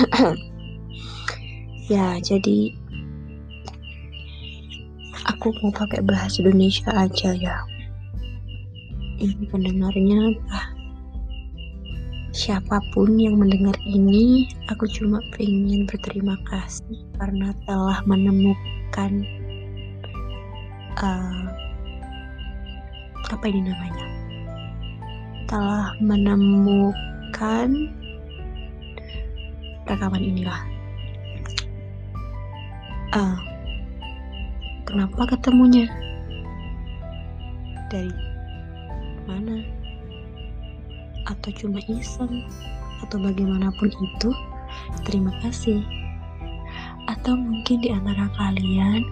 ya jadi aku mau pakai bahasa Indonesia aja ya. Ini pendengarnya apa siapa pun yang mendengar ini aku cuma pengen berterima kasih karena telah menemukan uh, apa ini namanya telah menemukan rekaman inilah. Uh, kenapa ketemunya? Dari mana? Atau cuma iseng? Atau bagaimanapun itu? Terima kasih. Atau mungkin di antara kalian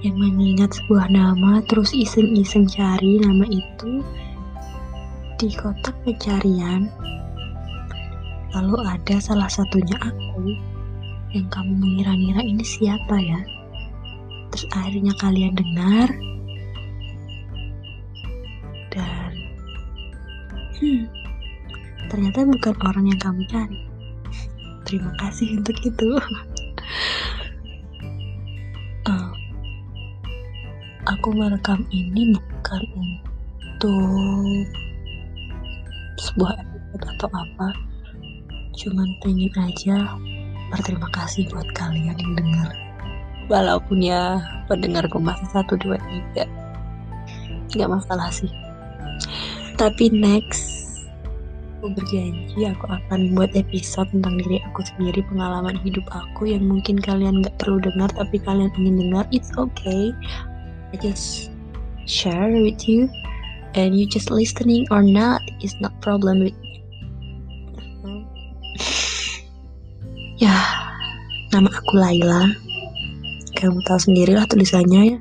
yang mengingat sebuah nama terus iseng-iseng cari nama itu di kotak pencarian lalu ada salah satunya aku yang kamu mengira-ngira ini siapa ya? Terus akhirnya kalian dengar dan hmm, ternyata bukan orang yang kamu cari. Terima kasih untuk itu. Uh, aku merekam ini bukan untuk sebuah episode atau apa cuman pengen aja berterima kasih buat kalian yang dengar. Walaupun ya pendengarku masih satu dua tiga. Nggak masalah sih. Tapi next aku berjanji aku akan buat episode tentang diri aku sendiri pengalaman hidup aku yang mungkin kalian nggak perlu dengar tapi kalian ingin dengar it's okay. I just share with you and you just listening or not is not problem with Ya, nama aku Laila. Kamu tahu sendirilah tulisannya ya.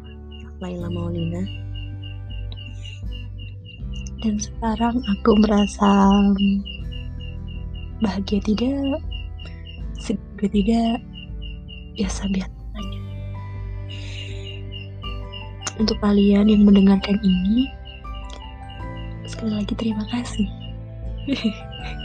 Laila Maulina. Dan sekarang aku merasa bahagia tidak, sedih tidak, biasa-biasa saja. Untuk kalian yang mendengarkan ini, sekali lagi terima kasih.